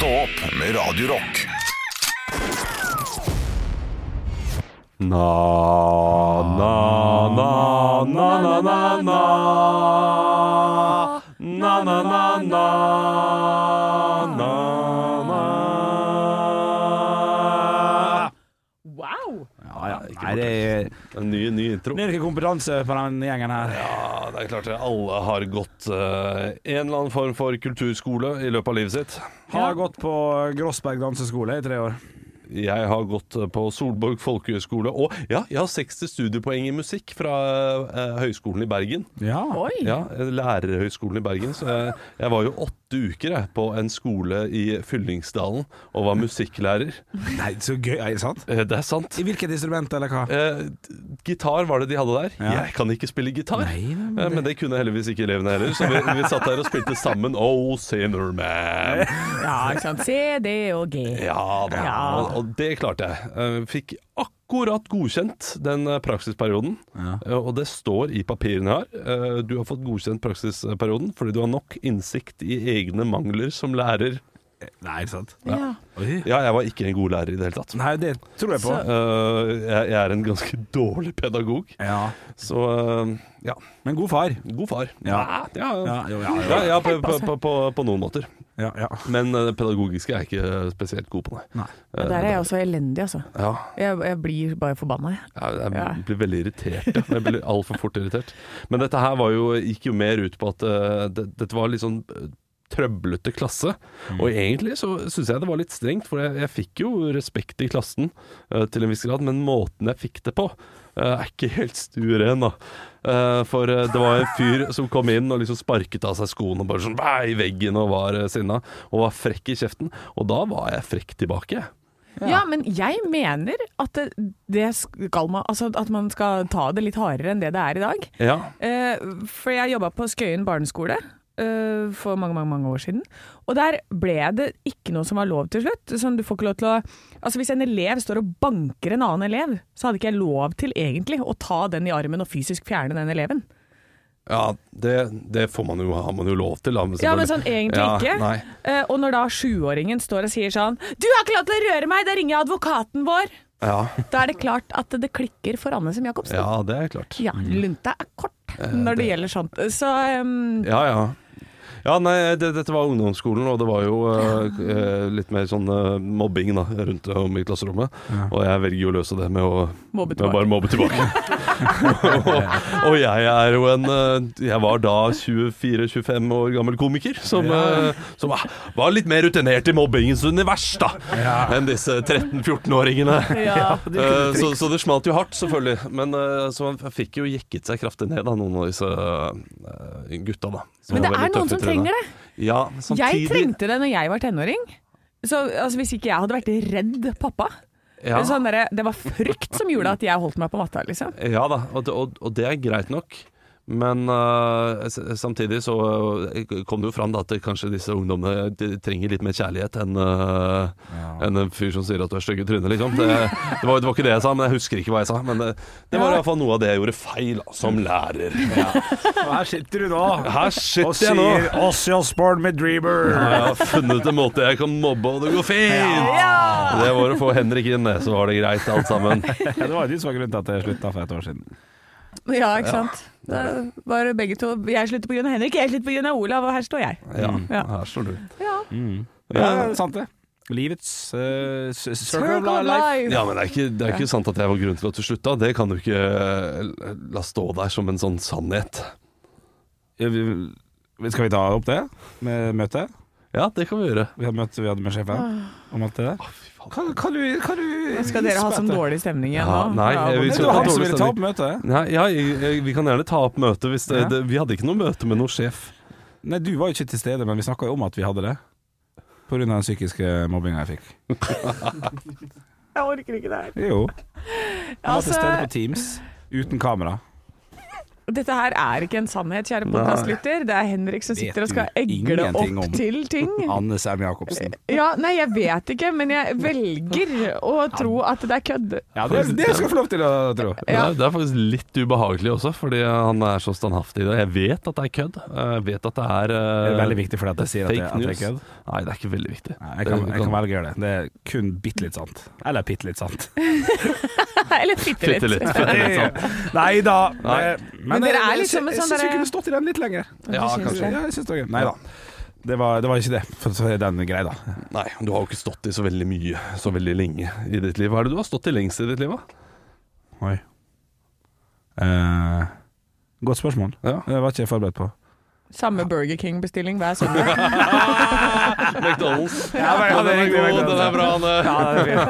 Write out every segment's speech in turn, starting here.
Stå opp med Radio Rock. Na, na, na, na, na, na, na. Na, na, na, na. Na, na. Wow! Ja, ja. Nei, det er En ny, ny intro. er kompetanse på den gjengen her. Ja, det er klart det. Alle har gått uh, en eller annen form for kulturskole i løpet av livet sitt. Har gått på Grossberg danseskole i tre år. Jeg har gått eh, på Solborg folkehøgskole, og ja, jeg har 60 studiepoeng i musikk fra uh, Høgskolen i Bergen. Ja. Oi! Ja, Lærerhøgskolen i Bergen. Så jeg, jeg var jo åtte uker jeg, på en skole i Fyllingsdalen og var musikklærer. Nei, så gøy. Er det sant? Eh, Det er sant. I hvilket instrument, eller hva? Eh, gitar var det de hadde der. Ja. Jeg kan ikke spille gitar. Nei, men Eh, Men det kunne heldigvis ikke elevene heller, så vi, vi satt der og spilte sammen Oh, Sinner Man. Ja, ikke sant. C, D og G. Ja da, Ja. Og, og det klarte jeg. Eh, Fikk akkurat godkjent den eh, praksisperioden. Ja. Eh, Og det står i papirene her. Eh, Du har fått godkjent praksisperioden fordi du har nok innsikt i egne mangler som lærer. Nei, sant? Ja. Ja, jeg var ikke en god lærer i det hele tatt. Nei, det tror jeg på. Så- Eh, Jeg jeg er en ganske dårlig pedagog, Ja. så uh, ja. Men god far. God far. Ja. ja, ja. Ja, ja, Ja, ja. ja på, på, på, på, på noen måter. Ja, ja. Men eh, det pedagogiske er jeg ikke spesielt god på, nei. Nei. Uh, Der er jeg også elendig, altså. Ja, Jeg, jeg blir bare forbanna, jeg. Ja, jeg Ja. blir veldig irritert. Ja. Jeg blir altfor fort irritert. Men dette her var jo, gikk jo mer ut på at uh, det, dette var litt sånn eh, trøblete klasse. Mm. Og egentlig så syns jeg det var litt strengt, for jeg, jeg fikk jo respekt i klassen uh, til en viss grad, men måten jeg fikk det på er ikke helt stueren, da. Eh, for eh, det var en fyr som kom inn og liksom sparket av seg skoene bare sånn i veggen og var sinna, og var frekk i kjeften. Og da var jeg frekk tilbake. Ja. Ja. men jeg mener at det, det skal man Altså at man skal ta det litt hardere enn det det er i dag. Ja. Eh, for jeg jobba på Skøyen barneskole eh, for mange, mange mange år siden. Og der ble det ikke noe som var lov til slutt. Sånn, du får ikke lov til å Altså Hvis en elev står og banker en annen elev, så hadde ikke jeg lov til egentlig å ta den i armen og fysisk fjerne den eleven. Ja, det, det får man jo, har man jo lov til. Da, men Ja, men sånn egentlig Ja, ikke. Eh, og når da sjuåringen står og sier sånn 'Du har ikke lov til å røre meg, da ringer jeg advokaten vår', Ja, da er det klart at det klikker for Anne Sem Jacobsen. ja, det er klart. Ja, lunta er kort når det gjelder sånt. Så um, Ja, ja. Ja, nei, det, dette var ungdomsskolen, og det var jo eh, eh, litt mer sånn eh, mobbing da, rundt om i klasserommet. Og jeg velger jo å løse det med å, Mobbe med å bare mobbe tilbake. og, jeg er jo en eh, Jeg var da 24-25 år gammel komiker som, eh, som var- var litt mer rutinert i mobbingens univers da enn disse 13-14-åringene. ja. Eh, så, så det smalt jo hardt, selvfølgelig. Men så han fikk jo jekket seg kraftig ned, av noen av disse gutta. da Men det er noen som trenger det. Ja, Jeg trengte det når jeg var tenåring. Så altså, Hvis ikke jeg hadde vært redd pappa ja, sånn der, Det var frykt som gjorde at jeg holdt meg på matta, liksom. ja da, og, det- og, og det er greit nok. Men uh, samtidig så eh, kom det jo fram da, at kanskje disse ungdommene de trenger litt mer kjærlighet enn uh, ja. en fyr som sier at du er stygg i trynet, liksom. Det, det, var, det var ikke det jeg sa, men jeg husker ikke hva jeg sa. Men det, det var hvert iallfall noe av det jeg gjorde feil som lærer. Og her sitter du nå Her og sitter jeg nå! sier Ossie Osborne med Dreamer. Jeg har funnet en måte jeg kan mobbe, og det går fint! Det var å få Henrik inn, det, så var det greit alt sammen. Ja, det var jo du som var grunnen til at jeg slutta for et år siden. Ja, ikke sant. Da var det begge to Jeg slutter pga. Henrik, jeg slutter pga. Olav, og her står jeg. Ja, Ja. her står du. Ja. Ja, er sant det. Livets uh, circle of life. Ja, men det er, ikke, det er ikke sant at jeg var grunnen til at du slutta. Det kan du ikke eh, la stå der som en sånn sannhet. Skal vi ta opp det med møtet? Ja, det kan vi gjøre. Vi hadde møte vi hadde med sjefen om alt det der. Kan, kan du, kan du Skal dere ha sånn dårlig stemning igjen Ja, nå? nei, Ja, vi Det skal var ha han som ville ta opp møtet. Nei, ja, jeg, jeg, vi kan gjerne ta opp møtet hvis det, Ja. det Vi hadde ikke noe møte med noen sjef. Nei, du var jo ikke til stede, men vi snakka jo om at vi hadde det. Av den psykiske mobbinga jeg fikk. Jeg orker ikke det her. Jo. Han var til Altså, stede på Teams uten kamera. Dette her er ikke en sannhet, kjære podkastlytter. Det er Henrik som sitter og skal egle opp om. til ting. Anne Sem Jacobsen. Ja, nei, jeg vet ikke, men jeg velger å tro at det er kødd. Ja, det, det skal jeg få lov til å tro. Det, er, det er faktisk litt ubehagelig også, fordi han er så standhaftig i det. Jeg vet at det er kødd. Jeg vet at det er uh, Det er veldig viktig fordi at jeg sier at det, at det er kødd. Nei, det er ikke veldig viktig. Nei, Jeg kan, jeg kan velge å gjøre det. Det er kun bitte litt sant. Eller bitte litt sant. Eller fitte Fitte litt. litt. Fitte litt sant. Nei da. Nei. eh, Men dere er jeg- liksom en jeg, sånn jeg syns vi kunne stått i den litt lenger. Ja, kanskje. det? Ja, jeg synes det var gøy. Nei da. Det var, det var ikke det. For er den greia, da. Nei, du har jo ikke stått i så veldig mye så veldig lenge i ditt liv. Hva er det du har stått i lengst i ditt liv, da? Oi. Eh, godt spørsmål. Ja. Det var ikke jeg forberedt på. Samme Burger King-bestilling hver søndag. McDonald's. Ja, men- ja, det er den er god, McDonald's. den er bra, Anne. Ja, det er, fint.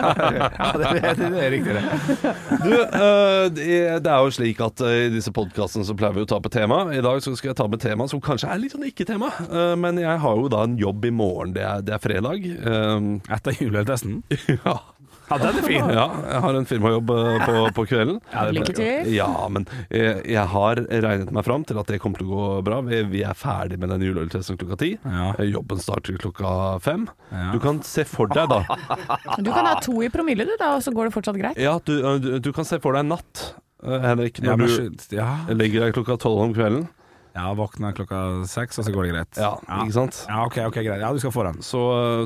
ja, det, det riktig, det. Du, eh, det er jo slik at eh, i disse podkastene så pleier vi å ta på tema. I dag så skal jeg ta med tema som kanskje er litt sånn ikke-tema. eh, Men jeg har jo da en jobb i morgen. Det er, det er fredag. Etter juletesten. Ja. Ja, den er fin. ja, jeg har en firmajobb eh, på, på kvelden. Ja, Lykke til. Ja, men jeg, jeg har regnet meg fram til at det kommer til å gå bra. Vi, vi er ferdig med den juleøltesten klokka ti. Ja. Eh, Jobben starter klokka fem. Ja. Du kan se for deg, da Du kan ha to i promille, du, da, og så går det fortsatt greit. Ja, du, eh, du, du kan se for deg en natt, eh, Henrik, Ja, når men du ja. legger deg klokka tolv om kvelden. Ja, våkner klokka seks, og så går det greit. Ja, ikke sant? Ja, ok, ok, greit. Ja, du skal få den. Så,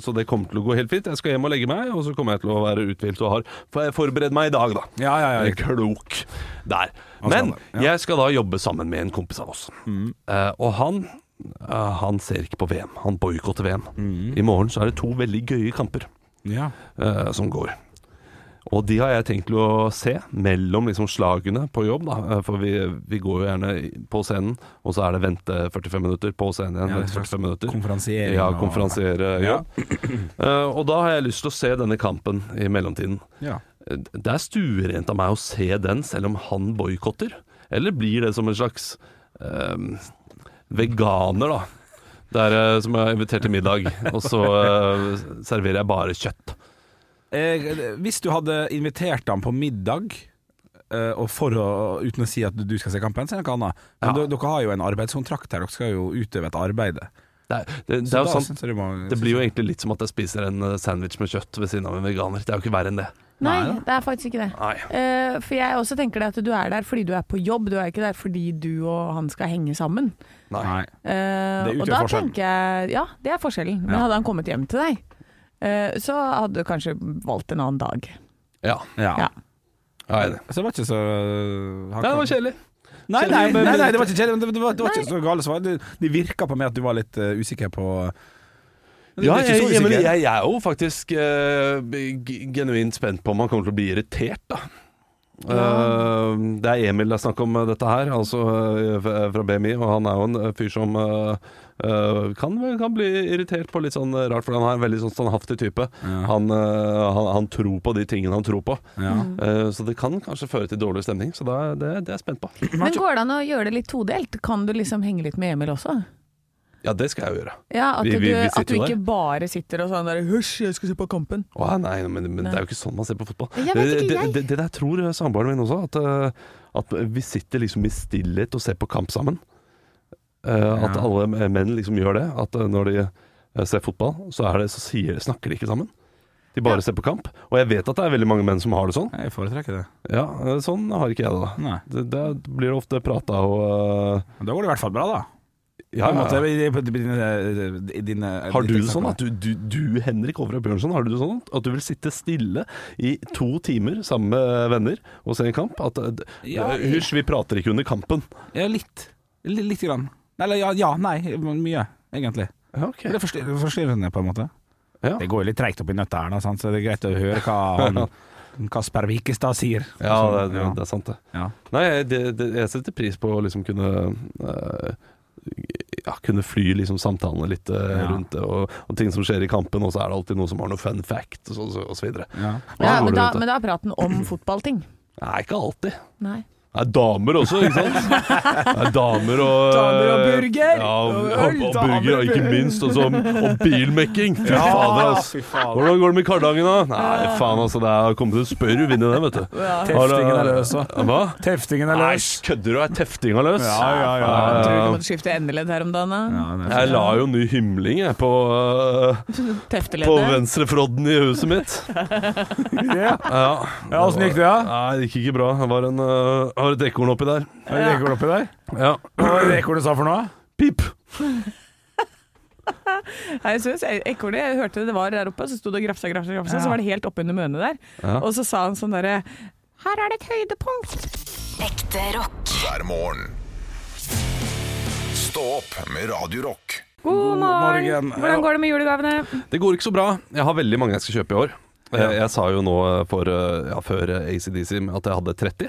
så det kommer til å gå helt fint. Jeg skal hjem og legge meg, og så kommer jeg til å være uthvilt og har for jeg forbereder meg i dag, da. Ja, ja, ja. Klok der. Men jeg skal da jobbe sammen med en kompis av oss. Eh, og han uh, han ser ikke på VM. Han boikotter VM. I morgen så er det to veldig gøye kamper Ja. uh, som går. Og de har jeg tenkt til å se mellom liksom slagene på jobb, da. Eh, For vi, vi går jo gjerne på scenen, og så er det vente 45 minutter, på scenen igjen, Ja, vente 45 minutter. Konferansiere. Ja, og- konferansiere Ja. jobb. Eh, og da har jeg lyst til å se denne kampen i mellomtiden. Ja. Eh, Det er stuerent av meg å se den, selv om han boikotter. Eller blir det som en slags uh, veganer, da. Der, uh, som er invitert til middag, og så serverer jeg bare kjøtt. Eh, hvis du hadde invitert ham på middag eh, og for å, uten å si at du skal se kampen, så er det noe annet. Men Ja. dere- har jo en arbeidskontrakt her, dere skal jo utøve et arbeid. Det, det, det, Så er jo sant, jeg må- det blir jo egentlig litt som at jeg spiser en eh, sandwich med kjøtt ved siden av en veganer. Det er jo ikke verre enn det. Nei, Nei det er faktisk ikke det. Eh, for jeg også tenker det at du er der fordi du er på jobb, du er ikke der fordi du og han skal henge sammen. Nei. Eh, Det utgjør og da forskjellen. tenker jeg Ja, det er forskjellen. Men Ja. hadde han kommet hjem til deg, så hadde du kanskje valgt en annen dag. Ja, Ja. Ja. ja det. Så det var ikke så øh, Nei, det var kjedelig. Nei, nei, men- nei, nei, det var ikke kjedelig. men Det, var, det var ikke så gale svar. Det, det virka på meg at du var litt uh, usikker på Ja, jeg, jeg, jeg, jeg er jo faktisk uh, genuint spent på om han kommer til å bli irritert, da. Uh, det er Emil det er snakk om eh, dette her, altså eh, fra BMI, og han er jo en eh, fyr som eh, eh, kan, kan bli irritert på litt sånn rart, for han er en veldig sånn standhaftig type. Ja. Han, uh, han, han tror på de tingene han tror på, Ja. Uh, så det kan kanskje føre til dårlig stemning. Så det, er- det, det er jeg spent på. Men går det an å gjøre det litt todelt? Kan du liksom henge litt med Emil også? Ja, det skal jeg jo gjøre. Ja, At Vi- du, vi- vi at du ikke der. bare sitter og sånn der Hysj, jeg skal se på kampen. Å, nei, men, men Nei. det er jo ikke sånn man ser på fotball. Jeg ikke, det, jeg. det, det der tror samboeren min også, at, at vi sitter liksom i stillhet og ser på kamp sammen. Eh, At alle menn liksom gjør det. At eh, når de eh, ser fotball, så, er det, så sier, snakker de ikke sammen. De bare ser på kamp. Og jeg vet at det er veldig mange menn som har det sånn. Jeg foretrekker det. Ja, eh, Sånn har ikke jeg det, da. Det, det blir ofte prata og uh... Da går det i hvert fall bra, da. ja, måte, dine, dine, Har du det sånn at du, du, du Henrik Over Bjørnson, har du det sånn at du vil sitte stille i to timer sammen med venner og se en kamp? At, eh, Ja, eh, Hysj, vi prater ikke under kampen. Ja, litt. Litt, litt grann. Eller ja, ja, nei. Mye, egentlig. Okay. Det er forstyr- forstyrrende, på en måte. Ja. Det går jo litt treigt oppi nøtta her, da, så det er greit å høre hva han Kasper Wikestad sier. Ja, det, det, ja. det er sant, det. Ja. Nei, det, det, jeg setter pris på å liksom kunne eh, ja, kunne fly liksom samtalene litt eh, Ja. rundt det, og, og ting som skjer i kampen, og så er det alltid noe som har noe fun fact, og så, så, og så videre. Ja. Ja, men da, men da er praten om fotballting. Nei, ikke alltid. Nei. Det er damer også, ikke sant? Det er damer og Damer og burger. Ja, og, Og og, og burger, og ikke minst. Også, og bilmekking. Fy Ja, fader, ass. fy faen. Hvordan går det med Kardangen, da? Nei, faen, altså. Det er kommet til å spørre du vinner den, vet du. Teftingen er løs, da. Hva? Teftingen er løs. Nei, kødder du? Er teftinga løs? Ja, ja, ja. Tror du ja. du måtte skifte endeledd her om dagen, da? Ja, Jeg la jo ny himling jeg, på, øh, på venstrefrodden i huset mitt. yeah. Ja. Ja, Ja, Åssen gikk det, da? Nei, det gikk ikke bra. Det var, en, øh, det var et ekorn oppi der. Er det ekorn oppi der? Ja. Hva var det ekornet sa for noe? Pip! Nei, jeg synes Ekornet, jeg hørte det var der oppe, så sto det og grafsa, grafsa, grafsa, Ja. så var det helt oppunder mønet der. Ja. Og så sa han sånn derre Her er det et høydepunkt. Ekte rock. hver morgen. Stå opp med Radio Rock. God God morgen. morgen. Hvordan går det med julegavene? Det går ikke så bra. Jeg har veldig mange jeg skal kjøpe i år. Jeg, jeg sa jo nå for, øh, ja, før ACDC at jeg hadde 30.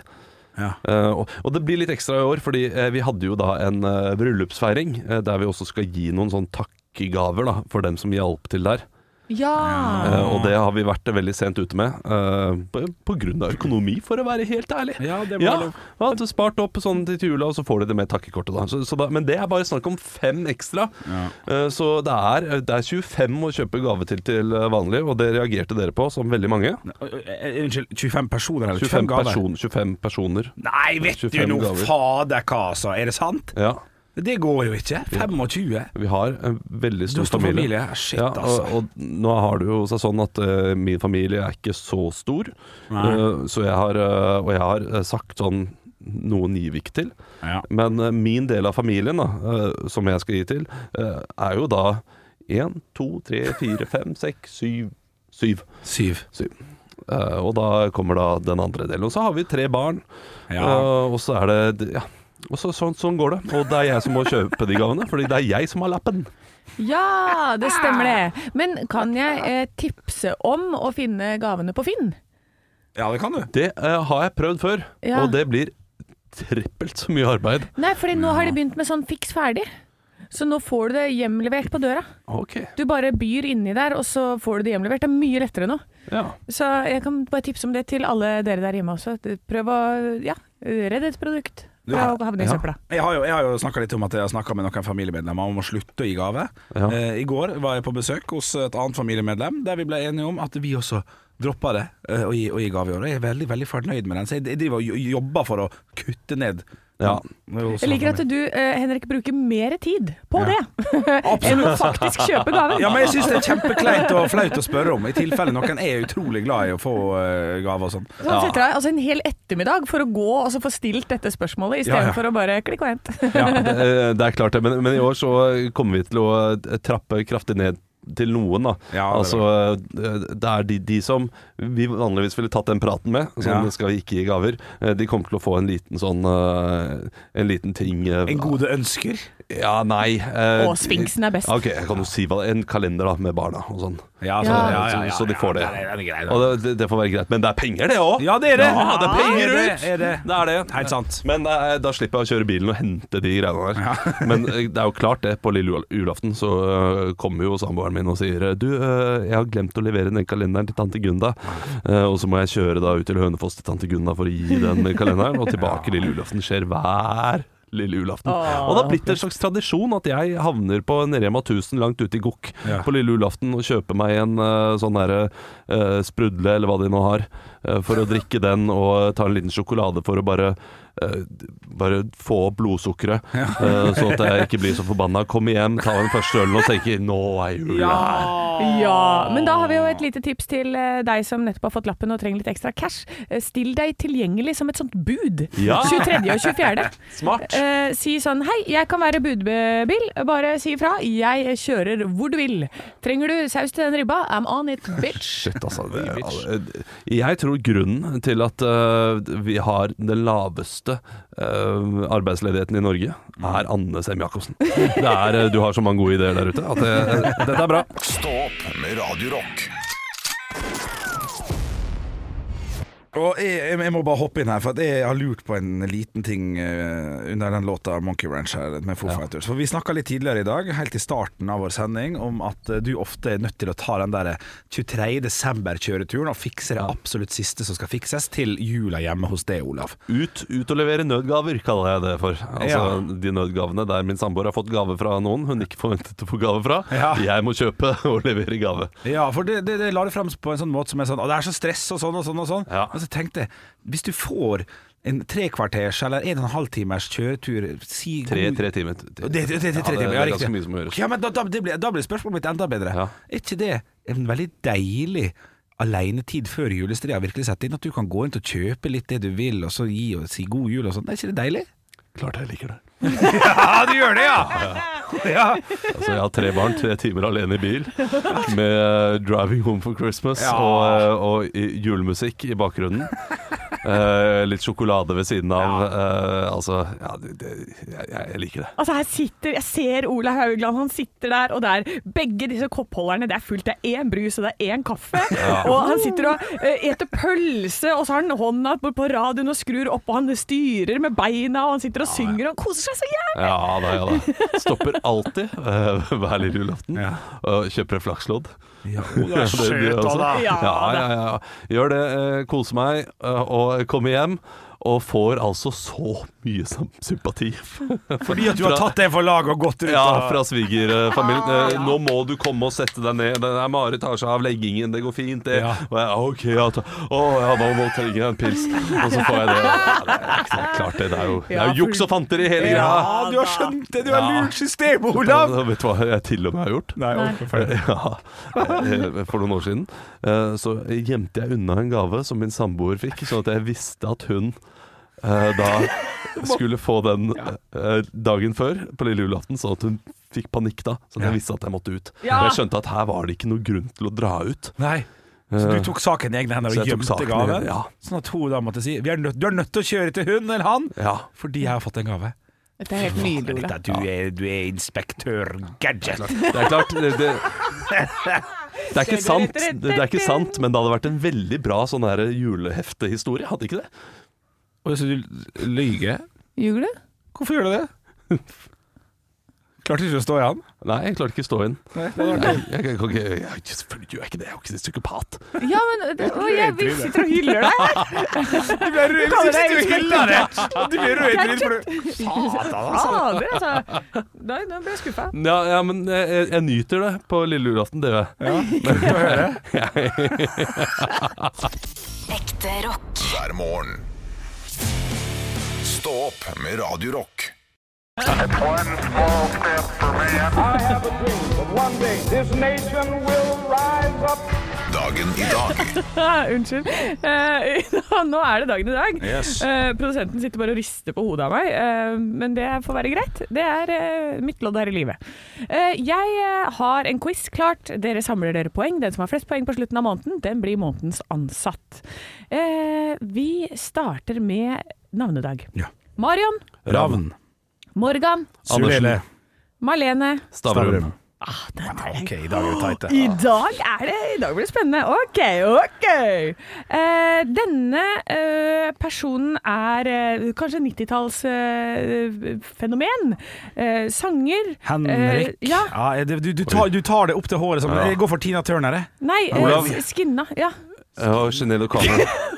Ja. Uh, og, det blir litt ekstra i år, fordi uh, vi hadde jo da en uh, bryllupsfeiring der vi også skal gi noen sånn takkegaver da, for dem som hjalp til der. Ja. Eh, og det har vi vært veldig sent ute med, eh, på, på grunn av økonomi, for å være helt ærlig. Ja, det må Ja, lov. ja, du spart opp sånn til jula, og så får de det med takkekortet. Da. Så, så da. Men det er bare snakk om fem ekstra. Ja. Eh, Så det er, det er 25 å kjøpe gave til til eh, vanlig, og det reagerte dere på som veldig mange. Eh, Unnskyld, 25 personer eller 25, 25 gaver? person, 25 personer. Nei, vet du 25 nå, fader hva altså! er det sant? Ja. Det går jo ikke. 25. Vi har en veldig stor stor familie. familie. Shit, Ja, altså. og, og nå har det jo seg sånn at uh, min familie er ikke så stor. Eh, så jeg har, uh, og jeg har sagt sånn noe Nivik til. Ja. Men min del av familien, da, som jeg skal gi til, er jo da én, to, tre, fire, fem, seks, syv Syv. Syv. syv. Eh, og da kommer da den andre delen. Og så har vi tre barn, Ja. og så er det Ja. Og så, sånn, sånn går det. Og det er jeg som må kjøpe de gavene, fordi det er jeg som har lappen. ja, det stemmer det. Men kan jeg eh, tipse om å finne gavene på Finn? ja, det kan du. Det eh, har jeg prøvd før, Ja. og det blir trippelt så mye arbeid. Nei, fordi nå har de begynt med sånn fiks ferdig. Så nå får du det hjemlevert på døra. Ok. Du bare byr inni der, og så får du det hjemlevert. Det er mye lettere nå. Ja. Så jeg kan bare tipse om det til alle dere der hjemme også. Prøv å ja, redde et produkt fra å havne i søpla. Jeg har jo, jeg har jo snakka litt om at jeg har snakka med noen familiemedlemmer om å slutte å gi gave. Ja. Eh, I går var jeg på besøk hos et annet familiemedlem der vi ble enige om at vi også droppa det eh, å, gi, å gi gave i år. Jeg er veldig veldig fornøyd med den, så jeg, jeg driver og jobber for å kutte ned. Ja. Jeg liker at du, eh, Henrik, bruker mer tid på det enn å faktisk kjøpe gaven. Ja, men jeg syns det er kjempekleint og flaut å spørre om, i tilfelle noen er utrolig glad i å få uh, gave og sånn. Så han setter deg altså en hel ettermiddag for å gå og så få stilt dette spørsmålet, istedenfor Ja, ja. for å bare klikke og hente. Ja, det, eh, det er klart det, men, men i år så kommer vi til å trappe kraftig ned til noen, da. Ja, det altså, eh, det er de, de som vi vanligvis ville tatt den praten med, som Ja. skal ikke gi gaver. eh, De kommer til å få en liten sånn eh, En liten ting En gode ønsker. Ja, nei eh, Og Sfinksen er best. Ok, jeg kan jo si hva En kalender da, med barna og sånn. Ja, så, Ja. ja, ja, ja, så de får det. Ja, det er greit, da. Og det, det, det får være greit. Men det er penger, det òg! Ja, det er det. Ja, det er penger Ja, det ut! er det. Det er det. Helt sant. Men eh, da slipper jeg å kjøre bilen og hente de greiene der. Men eh, det er jo klart det, på lille jul- julaften så eh, kommer jo samboeren min og sier Du, eh, jeg har glemt å levere den kalenderen til tante Gunda. Eh, og så må jeg kjøre da ut til Hønefoss til tante Gunda for å gi den kalenderen. Og tilbake lille julaften skjer hver lille julaften. Åh. Og det har blitt en slags tradisjon at jeg havner på en Rema 1000 langt ute i Gokk Ja. på lille julaften og kjøper meg en uh, sånn derre uh, sprudle, eller hva de nå har, uh, for å drikke den og ta en liten sjokolade for å bare bare få opp blodsukkeret, eh, så at jeg ikke blir så forbanna. Kom hjem, ta den første ølen og tenke 'nå er jula her'. Ja, men da har vi jo et lite tips til eh, deg som nettopp har fått lappen og trenger litt ekstra cash. Eh, Still deg tilgjengelig som et sånt bud. Ja. 23. og 24. Smart. Eh, si sånn Hei, jeg kan være budbil. Bare si ifra. Jeg kjører hvor du vil. Trenger du saus til den ribba? I'm on it, bitch. Shit, altså. Det, jeg tror grunnen til at eh, vi har den laveste eh, arbeidsledigheten i Norge, er Anne Sem Jacobsen. Eh, du har så mange gode ideer der ute at det, dette er bra. Stå opp med Radio Rock. Og jeg, jeg, må bare hoppe inn her, for jeg har lurt på en liten ting eh, under den låta Monkey Ranch her med Foo Fighters. For vi snakka litt tidligere i dag, helt i starten av vår sending, om at eh, du ofte er nødt til å ta den der 23. desember-kjøreturen og fikse det absolutt siste som skal fikses, til jula hjemme hos deg, Olav. Ut, ut og levere nødgaver, kaller jeg det for. Altså Ja. De nødgavene der min samboer har fått gave fra noen hun ikke forventet å få gave fra. Ja. Jeg må kjøpe og levere gave. Ja, for det, det, det la det frem på en sånn måte som er sånn Å, det er så stress og sånn og sånn og sånn. Ja. Så tenkte jeg, hvis du får en trekvarters eller en og en halv timers kjøretur si Tre, tre timer. Det, det, det, det, tre timer, det ja, riktig. mye som må gjøres. Ja, men da, da, det blir, da blir spørsmålet mitt enda bedre. Ja. Er ikke det en veldig deilig alenetid før julestria virkelig setter inn? At du kan gå inn og kjøpe litt det du vil, og så gi og si god jul og sånn. Er ikke det deilig? Klart jeg liker det. Ja, du gjør det, ja! ja. Altså, jeg har tre barn, tre timer alene i bil, med eh, 'Driving Home for Christmas' Ja. og, eh, og julemusikk i bakgrunnen. Eh, litt sjokolade ved siden av. Uh, altså, ja, det, det, jeg, jeg liker det. Altså her sitter, Jeg ser Ola Haugland, han sitter der, og det begge disse koppholderne. Det er fullt. Det er én brus og det er én kaffe. Og han sitter og uh, eter pølse, og så har han hånda på, på radioen og skrur opp, og han styrer med beina, og han sitter og synger og koser seg så jævlig. Ja da, ja da. Stopper alltid uh, hver lille julaften Ja. og kjøper et flakslodd. Ja, det er det søt, Ja, ja, ja. Gjør det. eh, Kose meg eh, og komme hjem. Og får altså så mye sympati. Fordi at du har tatt det for laget og gått rundt Ja, fra svigerfamilien. Eh, Nå må du komme og sette deg ned. Den er Marit tar seg av leggingen, det går fint, det. Ja. Og jeg, OK, ja, ta, å, ja, da må trenger jeg en pils. Og så får jeg det. Ja, det, er, er klart det. Det er jo, det er jo juks og fanteri hele greia. Ja, du har skjønt det! Du har Ja. lurt systemet, Olav! Vet du hva jeg til og med har gjort? Nei, Ja, eh, for noen år siden eh, så gjemte jeg unna en gave som min samboer fikk, sånn at jeg visste at hun da skulle få den eh, dagen før, på lille julaften, sånn at hun fikk panikk da. Så at jeg visste at jeg måtte ut. Ja. Og jeg skjønte at her var det ikke noe grunn til å dra ut. Nei. Så du tok saken i egne hender og gjemte gaven? ja. Sånn at hun da måtte si Vi er nødt, Du er nødt til å kjøre til hun eller han Ja. fordi jeg har fått en gave. Dette er helt nydelig, Olav. Du er, du er inspektør Gadget. Det er klart det, det, det er ikke sant, det, det er ikke sant, men det hadde vært en veldig bra sånn her juleheftehistorie, hadde ikke det? Og så du lyver? Ljuger du? Hvorfor gjør du det? Klarte ikke å stå i han? Nei, jeg klarte ikke å stå inn. Jeg, jeg, jeg, ikke- jeg, selvfølgelig gjør jeg ikke det, jeg er jo ikke psykopat. Ja, men det, og jeg, vi sitter og hyller deg. Du blir rød hvis deg du hyller deg! Du blir rød i trynet for du Satan, altså. Nei, nå ble jeg skuffa. Ja, ja men jeg, jeg, jeg nyter det på lille julaften, det gjør jeg. Ja, Ekte rock. hver morgen. Stå opp med Radio Rock. Dagen i dag Unnskyld. Eh, nå er det dagen i dag. Yes. Eh, produsenten sitter bare og rister på hodet av meg, eh, men det får være greit. Det er eh, mitt lodd her i livet. Eh, jeg eh, har en quiz klart. Dere samler dere poeng. Den som har flest poeng på slutten av måneden, den blir månedens ansatt. Vi starter med navnedag. Ja. Marion, Ravn. Morgan, Sulele. Marlene. Stavrum. Ah, den er Ok, i dag er det tight. I dag er det I dag blir det spennende. OK, OK. Eh, denne eh, personen er eh, kanskje 90-tallsfenomen. Eh, sanger. Henrik. Eh, ja. det- du, du, tar, du tar det opp til håret. Som, Ja. Jeg går for Tina Turner. jeg. Nei, eh, Olav. Skinna. Ja. har Jeanette O'Connor. ja,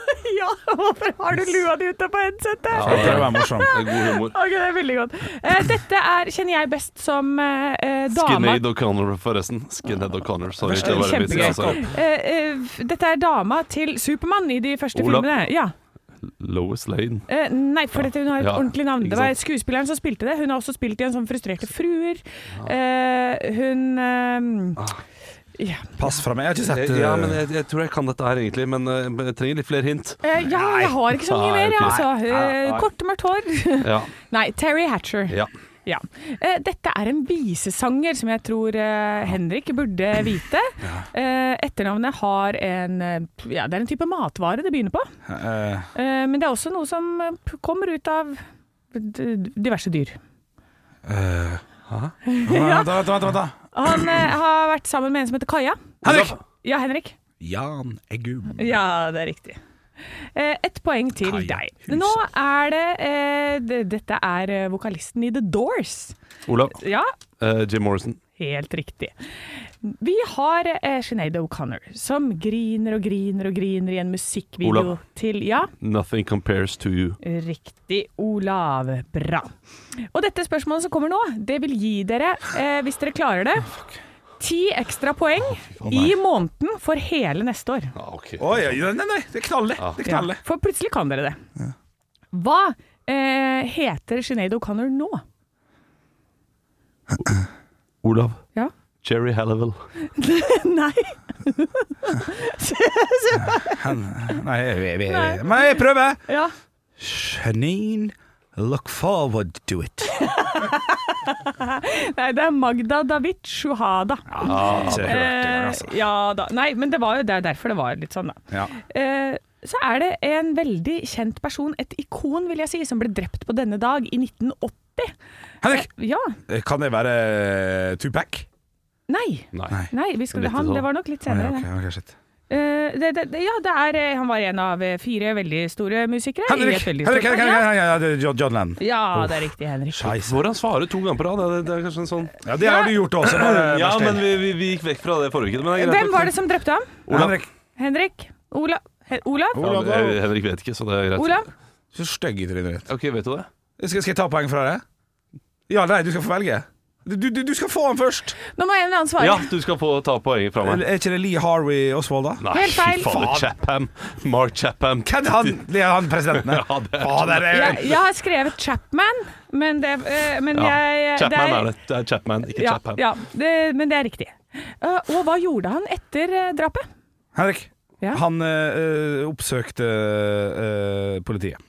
hvorfor har du lua di ute på headsetet? Ja, Det er morsomt. det er god humor. Ok, det er veldig godt. Eh, dette er, kjenner jeg best som eh, eh, dama Skinhead O'Connor, forresten. Skinhead O'Connor. Sorry. Det var en vits, Kjempegøy. altså. Eh, eh, dette er dama til Supermann i de første Olav. filmene. Ja. Lois Lane. Eh, nei, for dette, hun har et Ja, ordentlig navn. ikke Det var sant. skuespilleren som spilte det. Hun har også spilt i en sånn Frustrerte fruer. Eh, hun eh, ja. Pass fra meg. Jeg har ikke sett det. Ja, eh, men jeg, jeg tror jeg kan dette her egentlig, men eh, jeg trenger litt flere hint. Eh, ja, jeg har ikke så mye mer, jeg, altså. Eh. Kort, mørkt hår. Ja. Nei, Terry Hatcher. ja. Ja. Eh, Dette er en visesanger som jeg tror eh, Henrik burde vite. Eh, etternavnet har en eh, Ja, det er en type matvare det begynner på. eh, Eh, men det er også noe som eh, kommer ut av diverse dyr. Uh, ja. vent, vent, vent. Han eh, har vært sammen med en som heter Kaja. Henrik! Ja, Henrik. Jan Eggum. Ja, det er riktig. Eh, Ett poeng til Kaja deg. Nå er det, eh, det Dette er eh, vokalisten i The Doors. Olav. Ja, eh, Jim Morrison. Helt riktig. Vi har eh, Sinead O'Connor som griner og griner og griner i en musikkvideo Olav. til Ja, Nothing compares to you. riktig, Olav. Bra. Og dette spørsmålet som kommer nå, det vil gi dere, eh, hvis dere klarer det, ti ekstra poeng i måneden for hele neste år. Ah, ok. Oi, oi, nei, nei, det knaller. Det Ja, knaller. for plutselig kan dere det. Hva eh, heter Sinead O'Connor nå? Olav. Ja? Jerry Halliwell. Nei. Nei, jeg, jeg, jeg, Nei. men jeg prøver. Ja. Janine, look forward to it. Nei, det er Magda David Shuhada. Ja, hørt engang, Eh, altså. ja da. Nei, men det var jo det er derfor det var litt sånn, da. Ja. Eh, så er det en veldig kjent person, et ikon vil jeg si, som ble drept på denne dag i 1980. Henrik, Eh, ja. kan det være Tupac? Nei. Nei. Nei, vi skulle, han, sånn. det var nok litt senere. ok, ja, okay, okay, Uh, det, det, ja, det er, eh, han var en av eh, fire veldig store musikere. Henrik, veldig Henrik, stort Henrik. Henrik, Henrik, John, Lennon. Ja, det er riktig, Henrik. Scheisse. Hvor han svarer to ganger på rad, det, det er kanskje en sånn Ja, det har du gjort også. Ja, men vi, vi, vi gikk vekk fra det forrige uke. Men det er greit. Hvem var det som drepte ham? Olav. Henrik, Henrik? Ola, He, Olav? Ja, Henrik vet ikke, så det er greit. Olav? så stygg i trynet ditt. Ok, vet du det? Skal, skal jeg ta poeng fra deg? Ja, nei, du skal få velge. Du, du, du skal få han først. Nå må en eller annen svare. Ja, du skal få ta poenget fra meg. Er ikke det Lee Harvey Oswald, da? Nei, Helt feil. fy faen. Chapham. Mark Chapham. Hvem er han? Det er han presidenten? Ja, det er Fader, det er Jeg, jeg har skrevet Chapman, men det, eh, men Ja, jeg Chapman er det. Det er Chapman, ikke Ja, Chapham. ja det, men det er riktig. Eh, og hva gjorde han etter eh, drapet? Henrik, Ja. han øh, oppsøkte øh, politiet.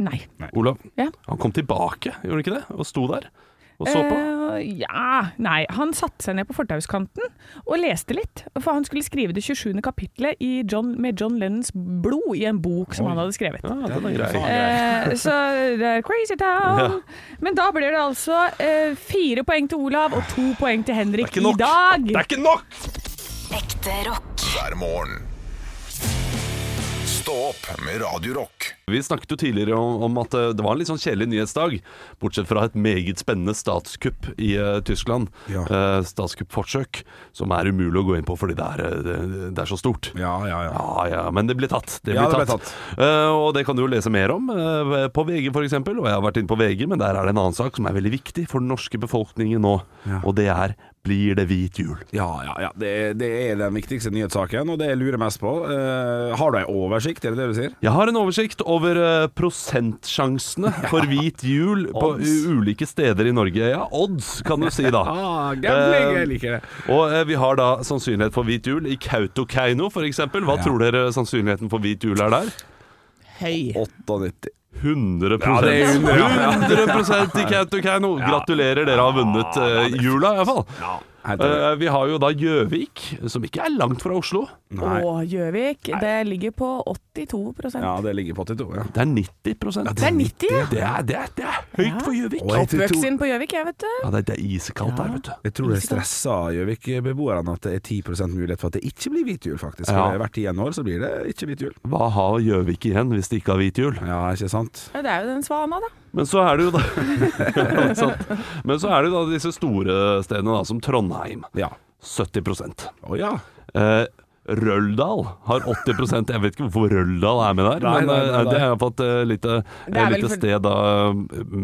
Nei. Olav, Ja. han kom tilbake, gjorde han ikke det? Og sto der og så på. Uh, ja Nei, han satte seg ned på fortauskanten og leste litt. For han skulle skrive det 27. kapitlet i John, med John Lennons blod i en bok som han hadde skrevet. Ja, den er grei. Eh, så det er Crazy Town. Men da blir det altså uh, fire poeng til Olav og to poeng til Henrik Det i dag. Det er ikke nok! Ekte rock. hver morgen. Stå opp med Radio Rock. Vi snakket jo tidligere om, om at eh, det var en litt sånn kjedelig nyhetsdag, bortsett fra et meget spennende statskupp i uh, Tyskland. Ja. Uh, statskuppforsøk, som er umulig å gå inn på fordi det er, det, det er så stort. Ja, ja, ja. Ja, ja, men det ble tatt. Det Ja, ble det ble tatt. Uh, og det kan du jo lese mer om på VG f.eks. Og jeg har vært inne på VG, men der er det en annen sak som er veldig viktig for den norske befolkningen nå. Og det er blir det hvit jul? Ja, ja, ja. Det, det er den viktigste nyhetssaken, og det jeg lurer mest på. Uh, har du ei oversikt, er det det du sier? Jeg har en oversikt over eh, prosentsjansene for hvit jul på u- ulike steder i Norge. Ja, odds, kan du si da. Ah, gambling, jeg liker det. Og eh, vi har da sannsynlighet for hvit jul i Kautokeino f.eks. Hva Ja. tror dere sannsynligheten for hvit jul er der? Høy. 98. 100 Ja, det er 100, ja. 100% i Kautokeino! Gratulerer, dere har vunnet eh, jula iallfall. Ja. Uh, vi har jo da Gjøvik, som ikke er langt fra Oslo. Nei. Å, Gjøvik, det ligger på 82% Ja, det ligger på 82. Ja. Det er 90% Det er 90, ja. Det er, det er, det er høyt Ja. for Gjøvik. Oppvokst inn på Gjøvik, jeg, vet du. Ja, det, det er iskaldt der, vet du. Jeg tror det stresser Gjøvik-beboerne at det er 10% mulighet for at det ikke blir hvit jul, faktisk. Ja. For Hvert tiende år så blir det ikke hvit jul. Hva har Gjøvik igjen hvis de ikke har hvit jul? Ja, ikke sant? Ja, det er jo den svana, da. Men så er det jo da. Men så er det jo da disse store stedene, da, som Trondheim. Ja. 70% Å ja. Eh, Røldal har 80% Jeg vet ikke hvorfor Røldal er med der, Nei, men nei, nei, nei. det er iallfall et lite, Det lite for- sted da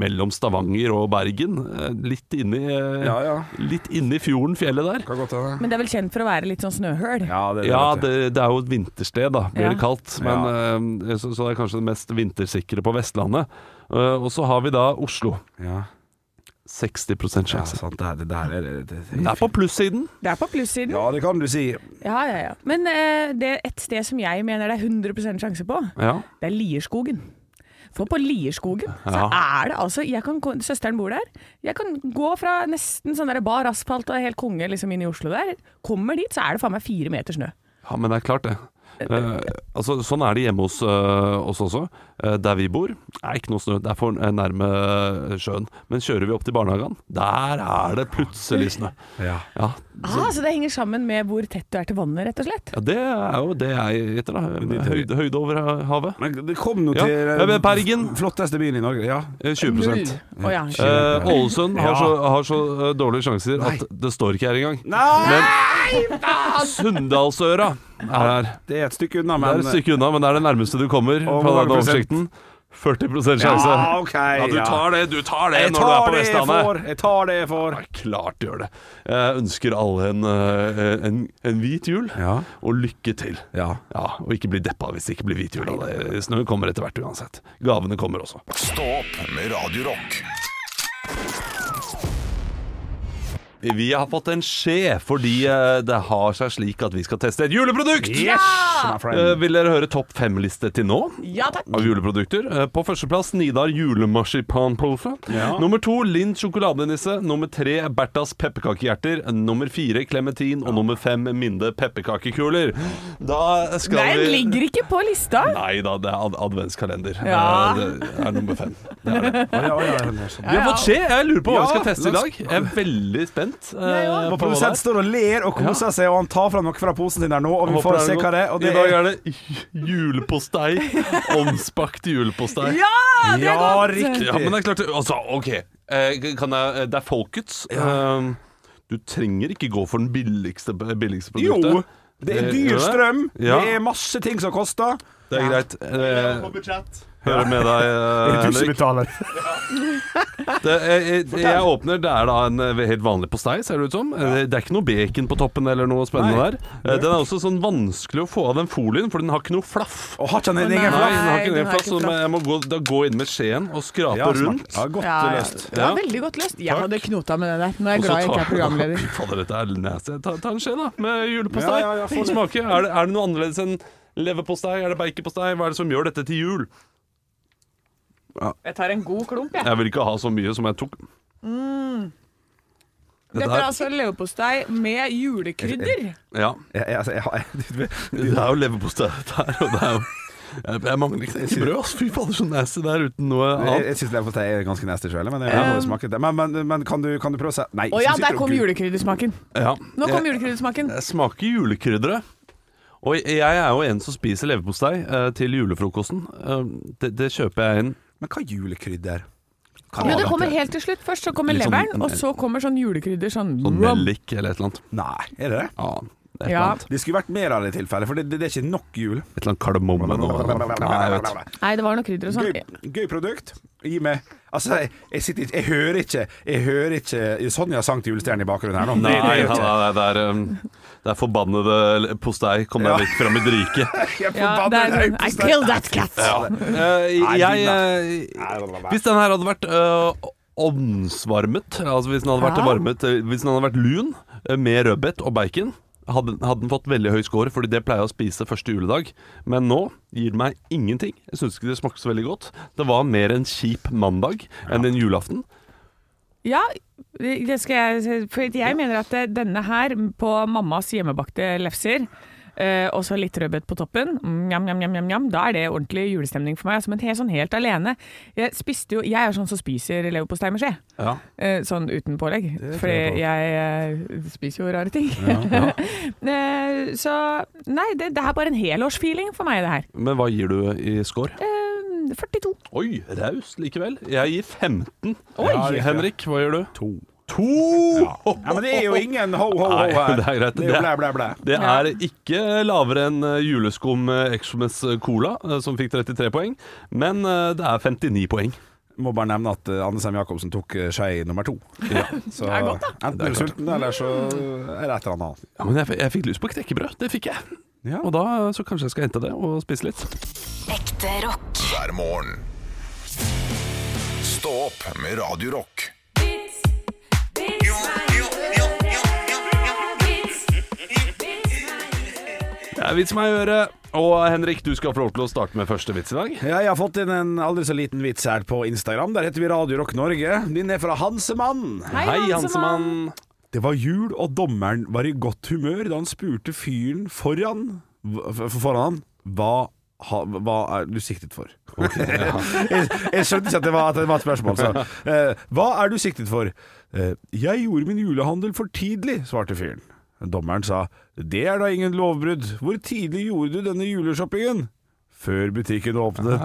mellom Stavanger og Bergen. Eh, Litt inni eh, Ja, ja. Litt inni fjorden, fjellet der. Godt hende. Men det er vel kjent for å være litt sånn snøhøl. Ja, det, Ja, det, det er jo et vintersted, da, blir Ja. det kalt. Men, eh, så, så det er kanskje det mest vintersikre på Vestlandet. Og så har vi da Oslo. ja. 60 ja sjanse. sant. Det, det er det, det, Det er på plussiden. Det er på plussiden. Ja, det kan du si. Ja, ja, ja. Men eh, det er et sted som jeg mener det er 100 sjanse på, Ja. det er Lierskogen. For på Lierskogen så er det altså jeg kan, Søsteren bor der. Jeg kan gå fra nesten sånn der bar asfalt og helt konge liksom inn i Oslo der. Kommer dit, så er det faen meg fire meter snø. ja, men det er klart, det. Eh, altså, sånn er det hjemme hos eh, oss også. Eh, der vi bor, er ikke noe snø. Det er for nærme sjøen. Men kjører vi opp til barnehagen, der er det plutselig snø. Ja. Ja, Ah, så det henger sammen med hvor tett du er til vannet, rett og slett? ja det er jo det jeg gjetter, da. Høyde, høyde over havet. Men det kom nå Ja. til Eh, Bergen. Flotteste byen i Norge. Ja. Eh, 20 Ålesund oh, ja. Eh, har Ja. så, har så dårlige sjanser Nei. at det står ikke her engang. Nei! Men Sunndalsøra er her. Det er et stykke unna, Det men er et stykke unna, men det er det nærmeste du kommer fra prosent? oversikten. 40 sjanse. Ja, ok, Ja, du tar det, du tar det Jeg når du er tar på det Vestlandet. Jeg tar det jeg får. Ja, klart du gjør det. Jeg ønsker alle en, eh, en, en hvit jul, Ja. og lykke til. Ja. Ja, Og ikke bli deppa hvis det ikke blir hvit jul. Det- Snøen kommer etter hvert uansett. Gavene kommer også. Stå opp med Radio Vi har fått en skje fordi eh, det har seg slik at vi skal teste et juleprodukt. Yes. Eh, vil dere høre topp fem-liste til nå? Ja takk. Av juleprodukter. Eh, På førsteplass Nidar julemarsipanpose. Ja. Nummer to Lind sjokoladenisse. Nummer tre Berthas pepperkakehjerter. Nummer fire Klementin. Og nummer fem Minde pepperkakekuler. Da skal Den vi ligger ikke på lista. Nei da, det er ad adventskalender. Ja. Eh, Det er nummer fem. Det er det. Ja, ja, ja, sånn. Vi har fått skje. Jeg lurer på hva vi skal teste i dag. Jeg er veldig spent. Eh, Jeg. Vår produsent er. står og ler og koser seg, og han tar fram noe fra posen sin der nå, og vi får se er hva det er. Og det I dag er er det julepostei. Omspakt julepostei. Ja, det er Ja, godt! riktig. Ja, men det er klart Altså, OK. Eh, Kan jeg, det er Folkets. Eh, Du trenger ikke gå for den billigste, billigste Jo, det er Eh, dyr strøm. Ja. Det er masse ting som koster. Det er greit. Eh, Hører med deg, eh, Henrik. Det, jeg, jeg, jeg åpner, det er da en eh, helt vanlig postei, ser det ut som. Eh, Det er ikke noe bacon på toppen eller noe spennende Nei. der. Den er også sånn vanskelig å få av den folien, for den har ikke noe flaff. Og har ikke den en flaff? Nei, den har ikke den flaff, så jeg må gå, da gå inn med skjeen og skrape Ja, rundt. Ja, godt Ja, ja. løst. ja, Ja. veldig godt løst. Jeg hadde knota med det der. Nå er jeg glad jeg ikke er programleder. Fader, dette er nasty. Ta, ta en skje, da, med julepostei. Ja, ja, ja, få. Smake. Er det, er det noe annerledes enn leverpostei? Er det baconpostei? Hva er det som gjør dette til jul? Jeg tar en god klump, jeg. Jeg vil ikke ha så mye som jeg tok. Dette er altså leverpostei med julekrydder. Ja, Jeg, jeg, altså, jeg, har- det er jo leverpostei der, og det er jo jeg, jeg mangler ikke ikke brød, altså. Fy fader, så nasty det er uten noe jeg, annet. jeg syns leverpostei er ganske nasty sjøl, men jeg må smake det. Men, men, men kan, du, kan du prøve å se Nei. Å ja, der kom julekryddersmaken. Ja. Nå kom Jeg, julekryddersmaken. jeg smaker julekrydderet. Og jeg er jo en som spiser leverpostei eh, til julefrokosten. Eh, det, det kjøper jeg inn. Men hva julekrydder? Jo, det kommer helt til slutt. Først så kommer leveren, sånn- leveren, og så kommer sånn julekrydder. Sånn, Sånn nellik eller et eller annet. Nei, er det det? Ja, Ja. annet. Det skulle vært mer av det i tilfelle, for det, det, det er ikke nok jul. Et eller annet kardemomme Nei. Nei, det var noe krydder og sånn. Gøy, gøy produkt. Gi meg Altså, jeg, jeg sitter Jeg hører ikke Jeg hører ikke Sonja sang til julestjernen i bakgrunnen her nå. Nei, Det- det nei, det er um, Det er forbannede postei. Kom deg Ja. vekk fra mitt rike. Ja, er I killed that cat! Ja. Uh, jeg eh, Hvis den her hadde vært uh, ovnsvarmet, altså hvis den hadde vært Ja. varmet Hvis den hadde vært lun med rødbet og bacon, hadde, hadde den fått veldig høy score, fordi det pleier jeg å spise første juledag. Men nå gir det meg ingenting. Jeg syns ikke det smakte så veldig godt. Det var mer en kjip mandag enn en julaften. Ja, det skal jeg For jeg mener at denne her, på mammas hjemmebakte lefser eh, og så litt rødbet på toppen. Mm, Njam, njam, njam, njam. Da er det ordentlig julestemning for meg. Som men helt, sånn helt alene. Jeg spiste jo Jeg er sånn som spiser leverpostei med skje. Ja. Eh, sånn uten pålegg. For jeg jeg eh, spiser jo rare ting. Eh, så nei, det, det er bare en helårsfeeling for meg, det her. Men hva gir du i score? Eh, 42. Oi, raust likevel. Jeg gir 15. Oi! Ja, Henrik, hva gjør du? To. To! Ja, men det er jo ingen ho, ho, ho her. det er greit. Det er blæ, blæ, blæ. Det er ikke lavere enn eh, juleskum eh, Cola, eh, som fikk 33 poeng, men det er 59 poeng. Må bare nevne at Anne Sem Jacobsen tok skei nummer to. Så Det er godt, enten er du sulten, eller så er det et eller annet. Ja, men jeg, jeg fikk lyst på knekkebrød. Det fikk jeg. Ja. Og da så kanskje jeg skal hente det og spise litt. Ekte rock. hver morgen. Stå opp med Radio vits meg å gjøre. Og Henrik, du skal få lov til å starte med første vits i dag. Ja, jeg har fått inn en aldri så liten vits her på Instagram. Der heter vi Radio Rock Norge. Din er fra Hansemann. Hei, Hansemann. Det var jul, og dommeren var i godt humør da han spurte fyren foran for for foran hva, ha, hva er du siktet for? jeg, jeg skjønte ikke at det var, at det var et spørsmål. Så. Eh, hva er du siktet for? Eh, jeg gjorde min julehandel for tidlig, svarte fyren. Dommeren sa det er da ingen lovbrudd. Hvor tidlig gjorde du denne juleshoppingen? Før butikken åpnet.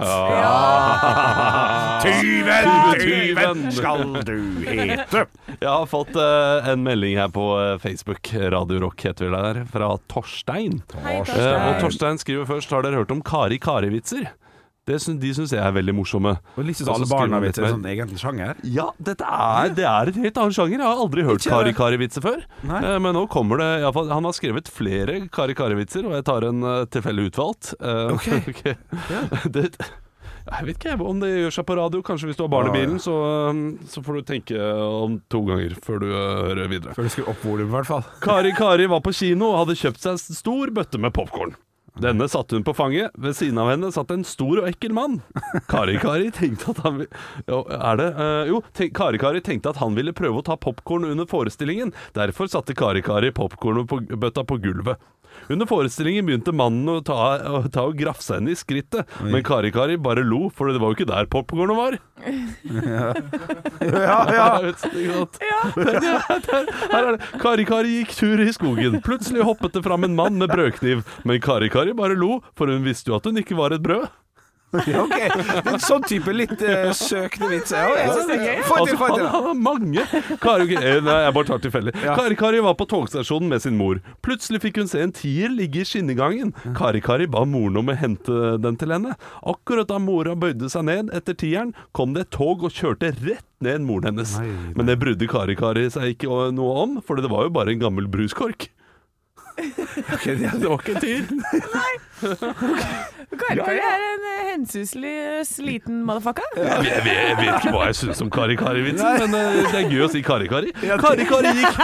Tyven, tyven skal du hete. Jeg har fått uh, en melding her på eh, Facebook, Radio Rock heter vi der, fra Torstein. Hei, Torstein. Uh, og Torstein skriver først Har dere hørt om Kari Kari-vitser? Det synes, De syns jeg er veldig morsomme. Og liksom alle litt en sånn egen sjanger. Ja, er, det er et helt annen sjanger. Jeg har aldri hørt Kari-Kari-vitser før. Nei. Eh, Men nå kommer det fall, Han har skrevet flere Kari-Kari-vitser, og jeg tar en eh, tilfeldig utvalgt. Ok, okay. ok. det, jeg vet ikke om det gjør seg på radio. Kanskje hvis du har barn i bilen, så, eh, så får du tenke om to ganger før du eh, hører videre. Før du skal opp volumet, i hvert fall. Kari Kari var på kino og hadde kjøpt seg en stor bøtte med popkorn. Denne satte hun på fanget. Ved siden av henne satt en stor og ekkel mann. Kari Kari tenkte at han jo, er det? Uh, jo, tenk, Kari Kari tenkte at han ville prøve å ta popkorn under forestillingen. Derfor satte Kari Kari popkornbøtta på gulvet. Under forestillingen begynte mannen å ta, å ta og grafse henne i skrittet, men Kari Kari bare lo, for det var jo ikke der popkornet var. Ja, ja. ja. sant? Her er det. Kari Kari gikk tur i skogen. Plutselig hoppet det fram en mann med brødkniv. Men Kari Kari bare lo, for hun visste jo at hun ikke var et brød. Ja, ok. Det en sånn type litt uh, søkende vits. Ja, ja. Få Altså, til, få han til. han har mange. Kari, eh, nei, jeg bare tar tilfeldig. Ja. Kari Kari var på togstasjonen med sin mor. Plutselig fikk hun se en tier ligge i skinnegangen. Kari Kari ba moren om å hente den til henne. Akkurat da mora bøyde seg ned etter tieren, kom det et tog og kjørte rett ned moren hennes. Nei, nei. Men det brydde Kari Kari seg ikke noe om, for det var jo bare en gammel bruskork. det var ikke en tier. Kari Kari er en eh, hensyselig eh, liten motherfucker. Jeg, vet- jeg, vet, jeg vet ikke hva jeg syns om Kari Kari-vitsen, men eh, det er gøy å si Kari Kari. Kari Kari gikk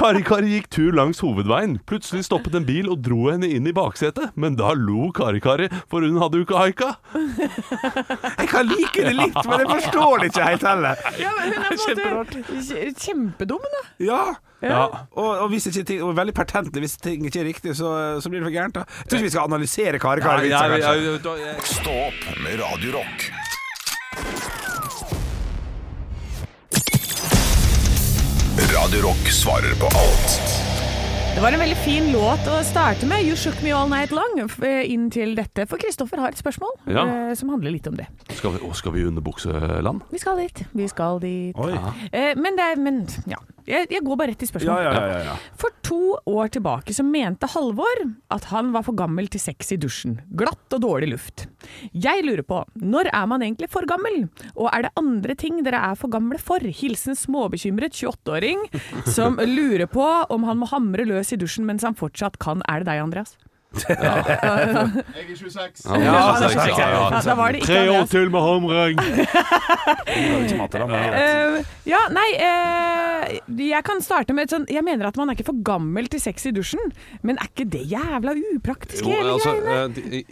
Kari Kari gikk tur langs hovedveien. Plutselig stoppet en bil og dro henne inn i baksetet. Men da lo Kari Kari, for hun hadde jo ikke haika. Jeg kan like det litt, men jeg forstår det ikke helt heller. Ja, men hun er på en måte kje- kjempedum, da. Ja. Ja. Og, og, hvis ikke ting, og veldig pertentlig hvis ting ikke er riktig, så, så blir det for gærent. da Jeg tror ikke vi skal analysere Kari kanskje. Stå opp med Radiorock. Radiorock svarer på alt Det var en veldig fin låt å starte med. You shook me all night long. eh, Inn til dette. For Kristoffer har et spørsmål Ja. eh, som handler litt om det. skal, vi, å, skal vi underbukseland? Vi skal dit. Vi skal dit. Eh, men det er Men ja. Jeg, jeg går bare rett Ja, spørsmålet. ja, ja, ja. For to år tilbake så mente Halvor at han var for gammel til sex i dusjen. Glatt og dårlig luft. Jeg lurer på, når er man egentlig for gammel? Og er det andre ting dere er for gamle for? Hilsen småbekymret 28-åring som lurer på om han må hamre løs i dusjen mens han fortsatt kan. Er det deg, Andreas? Ja, Ja, det er ja, ja. Da var det ikke Tre år Andreas. til med hamring! Jeg. Eh, ja, nei eh, Jeg kan starte med et sånn Jeg mener at man er ikke for gammel til sex i dusjen, men er ikke det jævla upraktisk, Jo, hele altså, greiene? eh,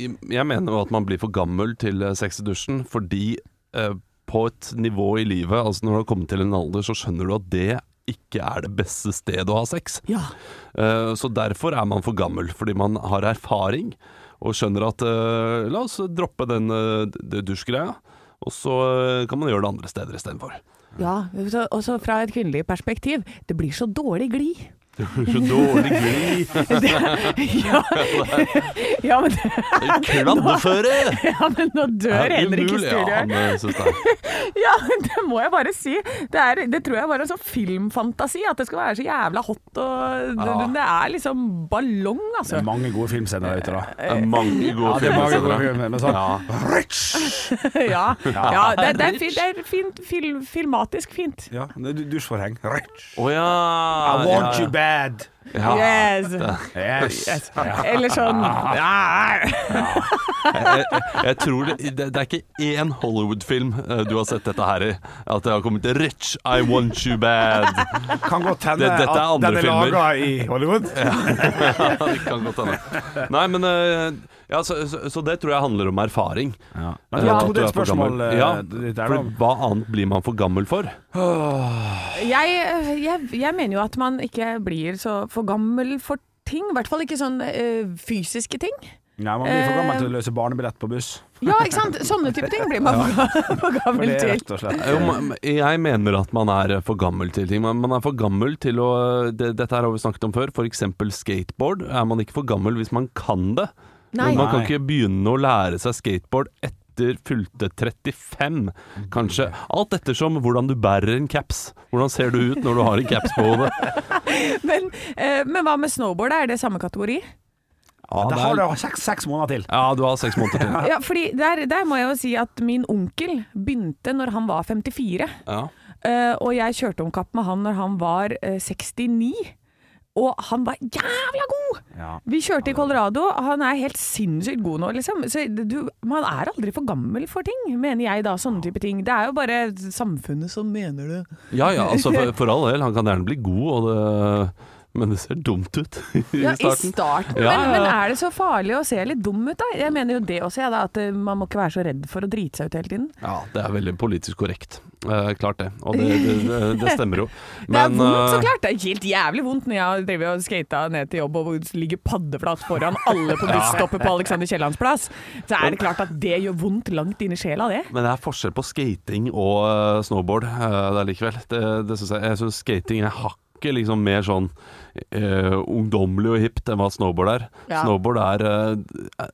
de- jeg mener jo at man blir for gammel til eh, sex i dusjen fordi eh, på et nivå i livet, altså når du har kommet til en alder, så skjønner du at det ikke er det beste stedet å ha sex. Ja. Uh, Så derfor er man for gammel, fordi man har erfaring og skjønner at uh, La oss droppe den uh, dusjgreia, og så kan man gjøre det andre steder istedenfor. Ja, så- også fra et kvinnelig perspektiv. Det blir så dårlig glid. Det blir så dårlig glid. ja. ja, men, Kladdeføre! ja, men nå dør Henrik i. Ja, studio. han eh, det Ja, det må jeg bare si. Det, er, det tror jeg er en sånn filmfantasi, at det skal være så jævla hot og det, Ja. det er liksom ballong, Det altså. er mange gode filmscener der ute, da. Det er mange gode Ja, det er mange gode filmer. men sånn Ja. Rich! ja, ja det, det er, fint, det er fint, film, filmatisk fint. Ja, det dusjforheng. Rich! Oh, ja. I want ja, you bad. Ja. Yes. Yes. yes. Eller sånn ja. jeg, jeg tror det, det, det er ikke én Hollywood-film eh, du har sett dette her i. At det har kommet 'Rich, I want you bad'. Kan godt hende Det- dette er at den er filmer. laga i Hollywood. det kan godt hende. Nei, men eh, ja, så, så, så det tror jeg handler om erfaring. Men Eh, det at to du er et spørsmål. Ja, For hva annet blir man for gammel for? Jeg, jeg, jeg mener jo at man ikke blir så for gammel for ting. I hvert fall ikke sånn eh, fysiske ting. Nei, Man blir for gammel Eh, til å løse barnebillett på buss. Ja, ikke sant? Sånne type ting blir man for For gammel det er til. slett Jo, jeg mener at man er for gammel til ting. Man man er for gammel til å det, Dette her har vi snakket om før. F.eks. skateboard. Er man ikke for gammel hvis man kan det? Nei. Men man kan ikke begynne å lære seg skateboard etter fylte 35, kanskje. Alt ettersom hvordan du bærer en caps. Hvordan ser du ut når du har en caps på hodet? Men, eh, men hva med snowboard? Er det samme kategori? Ja, Da det har du seks, seks måneder til. ja, du har seks måneder til. Ja, fordi der, der må jeg jo si at min onkel begynte når han var 54. Ja. Uh, og jeg kjørte om kapp med han når han var uh, 69. Og han var jævla god! Ja. Vi kjørte i Colorado. Han er helt sinnssykt god nå, liksom. Så du, man er aldri for gammel for ting, mener jeg da. Sånne type ting. Det er jo bare samfunnet som mener det. ja ja, altså for, for all del. Han kan gjerne bli god, og det, men det ser dumt ut i Ja, I starten. Ja, Ja, Men, ja. men er det så farlig å se litt dum ut, da? Jeg mener jo det også, jeg, da. At eh, man må ikke være så redd for å drite seg ut hele tiden. Ja, det er veldig politisk korrekt. Eh, klart det. Og det, det, det, stemmer jo. det er vondt, så eh, klart. Det er helt jævlig vondt når jeg drevet og skata ned til jobb og ligger paddeflat foran alle på busstoppet på Alexander Kiellands plass. Så er det klart at det gjør vondt langt inn i sjela, det. Men det er forskjell på skating og eh, snowboard der likevel. Det, det synes jeg jeg syns skating er hakket liksom mer sånn uh, ungdommelig og hipt enn hva snowboard er. Ja. Snowboard er uh,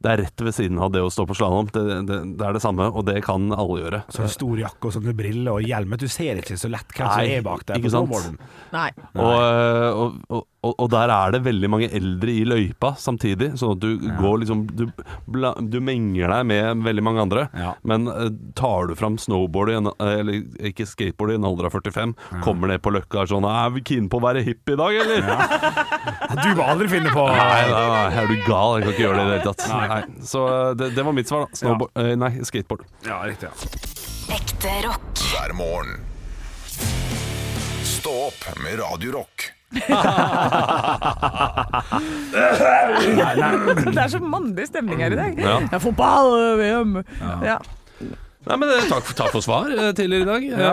Det er rett ved siden av det å stå på slalåm. Det, det, det er det samme, og det kan alle gjøre. Så du stor jakke og sånne briller og hjelm. Du ser ikke så lett hvem som er bak deg ikke på snowboarden. Nei. Og, eh, og, og, og, og der er det veldig mange eldre i løypa samtidig, sånn at du går liksom Du, bla, du menger deg med veldig mange andre. Ja. Men uh, tar du fram snowboard i en, eller ikke skateboard i en alder av 45, kommer ned på løkka og er sånn Er vi keen på å være hipp i dag, eller? Du må aldri finne på Nei, nei, nei, er du gal? Jeg kan ikke gjøre det i det hele tatt. Nei. Så eh, det, det var mitt svar, da. Snowboard, uh, nei, skateboard. Ja, riktig. Ja. Ekte rock. hver morgen. Stå opp med Radio Rock. Det er så mandig stemning her i dag. Ja. Det er fotball, VM. Ja. Nei, men eh, takk, for- takk for svar eh, tidligere i dag. Ja,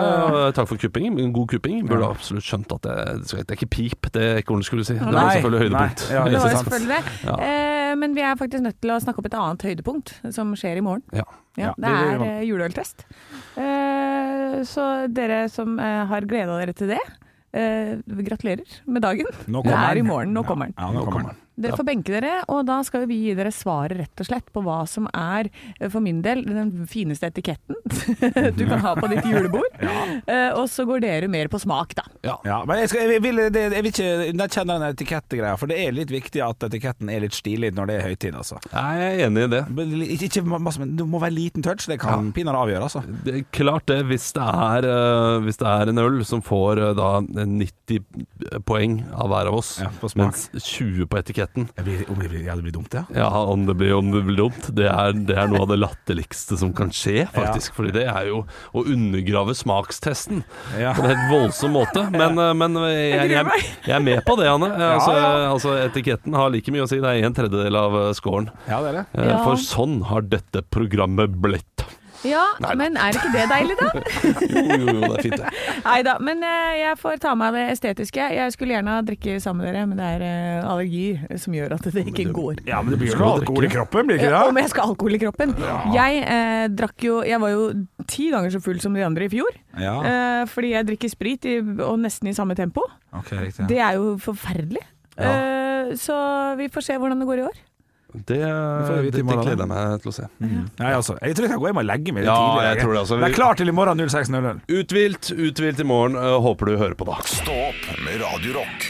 takk for kupping. God kupping. Burde absolutt skjønt at det, det er ikke pip, det er ikke hvordan skulle si. Det var selvfølgelig høydepunkt. nei, ja, Det var selvfølgelig det. Ja. Eh, men vi er faktisk nødt til å snakke opp et annet høydepunkt som skjer i morgen. Ja. Ja, Ja, det er eh, juleøltest. Eh, så dere som eh, har gleda dere til det, eh, gratulerer med dagen. Nå Det er i morgen. Nå kommer den. Ja, nå kommer den. Dere får benke dere, og da skal vi gi dere svaret rett og slett på hva som er, eh, for min del, den fineste etiketten du kan ha på ditt julebord. ja. og så går dere mer på smak, da. Ja, men jeg, skal, jeg, vil, det, jeg vil ikke jeg kjenner den etikettegreia, for det er litt viktig at etiketten er litt stilig når det er høytid, altså. Jeg er enig i det. Men Ikke, ikke masse, men det må være liten touch, det kan pinadø avgjøre, altså. det er klart det, hvis det er, eh, hvis det er en øl som får eh, da 90 poeng av hver av oss, Ja, mens 20 på etiketten Jeg blir, om det blir, ja, det blir dumt, ja. Ja, om det blir, om det blir dumt, det er, det er noe av det latterligste som kan skje, faktisk. Fordi det er jo å undergrave smakstesten Ja. på en helt voldsom måte. Men, eh, men jeg, jeg, jeg, jeg er med på det, Anne. Altså, ja. altså, etiketten har like mye å si. Det er en tredjedel av eh, scoren. Ja, det er det. Eh, For sånn har dette programmet blitt. Ja, men er ikke det deilig, da? Jo, jo, jo, det er fint, det. Nei da, men eh, jeg får ta meg av det estetiske. Jeg skulle gjerne ha drikke sammen med dere, men det er eh, allergi som gjør at det ikke går. Ja, men det blir jo alkohol i kroppen, blir ikke Ja, det? Om jeg skal ha alkohol i kroppen? Jeg eh, drakk jo Jeg var jo ti ganger så full som de andre i fjor. Ja, Eh, fordi jeg drikker sprit i, og nesten i samme tempo. Okay, riktig. Det er jo forferdelig. Eh, så vi får se hvordan det går i år. Det, får det, det gleder jeg meg til å se. Mm. Ja, jeg tror jeg kan gå hjem og legge meg litt Ja, tidligere. jeg tror det, altså. det er klart til i morgen 06.00. Uthvilt, uthvilt i morgen. Eh, Håper du hører på, da. Stå opp med Radio Rock.